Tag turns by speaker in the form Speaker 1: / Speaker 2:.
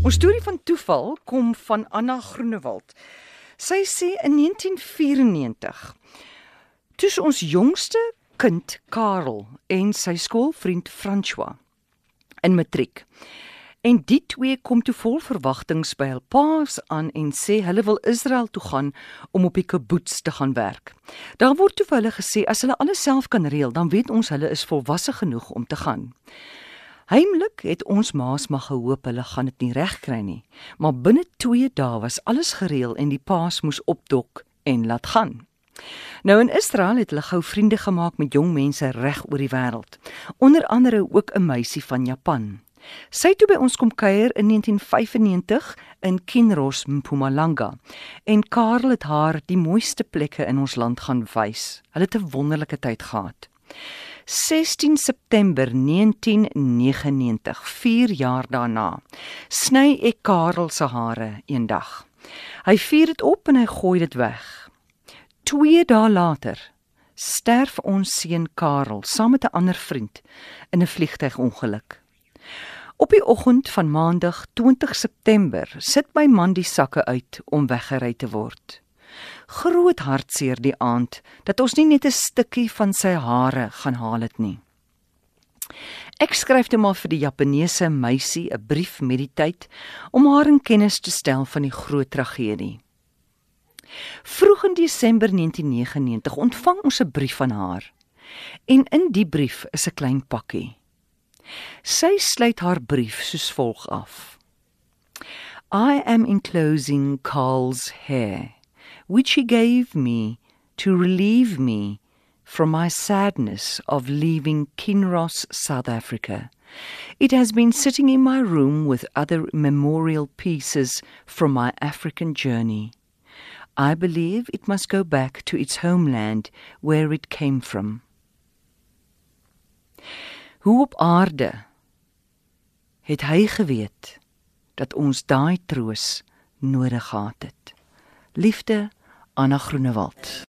Speaker 1: Ons storie van toeval kom van Anna Groenewald. Sy sê in 1994 toe ons jongste kind Karel en sy skoolvriend François in matriek. En die twee kom toe vol verwagtinge by hul paas aan en sê hulle wil Israel toe gaan om op die kibbutz te gaan werk. Daar word toe vir hulle gesê as hulle alles self kan reël, dan weet ons hulle is volwasse genoeg om te gaan. Heimlik het ons maas maar gehoop hulle gaan dit nie regkry nie, maar binne 2 dae was alles gereël en die paas moes opdok en laat gaan. Nou in Israel het hulle gou vriende gemaak met jong mense reg oor die wêreld, onder andere ook 'n meisie van Japan. Sy het toe by ons kom kuier in 1995 in Kinross, Mpumalanga. En Karel het haar die mooiste plekke in ons land gaan wys. Hulle het 'n wonderlike tyd gehad. 16 September 1999, 4 jaar daarna, sny ek Karel se hare eendag. Hy vier dit op en hy gooi dit weg. 2 dae later sterf ons seun Karel saam met 'n ander vriend in 'n vliegtygongeluk. Op die oggend van Maandag 20 September sit my man die sakke uit om weggery te word. Groot hartseer die aand dat ons nie net 'n stukkie van sy hare gaan haal het nie. Ek skryf toe maar vir die Japaneese meisie 'n brief met die tyd om haar in kennis te stel van die groot tragedie. Vroeg in Desember 1999 ontvang ons 'n brief van haar. En in die brief is 'n klein pakkie. Sy sluit haar brief soos volg af. I am enclosing Carl's hair, which he gave me to relieve me from my sadness of leaving Kinross, South Africa. It has been sitting in my room with other memorial pieces from my African journey. I believe it must go back to its homeland where it came from. Hoe op aarde het hy geweet dat ons daai troos nodig gehad het. Liefde Anna Groenewald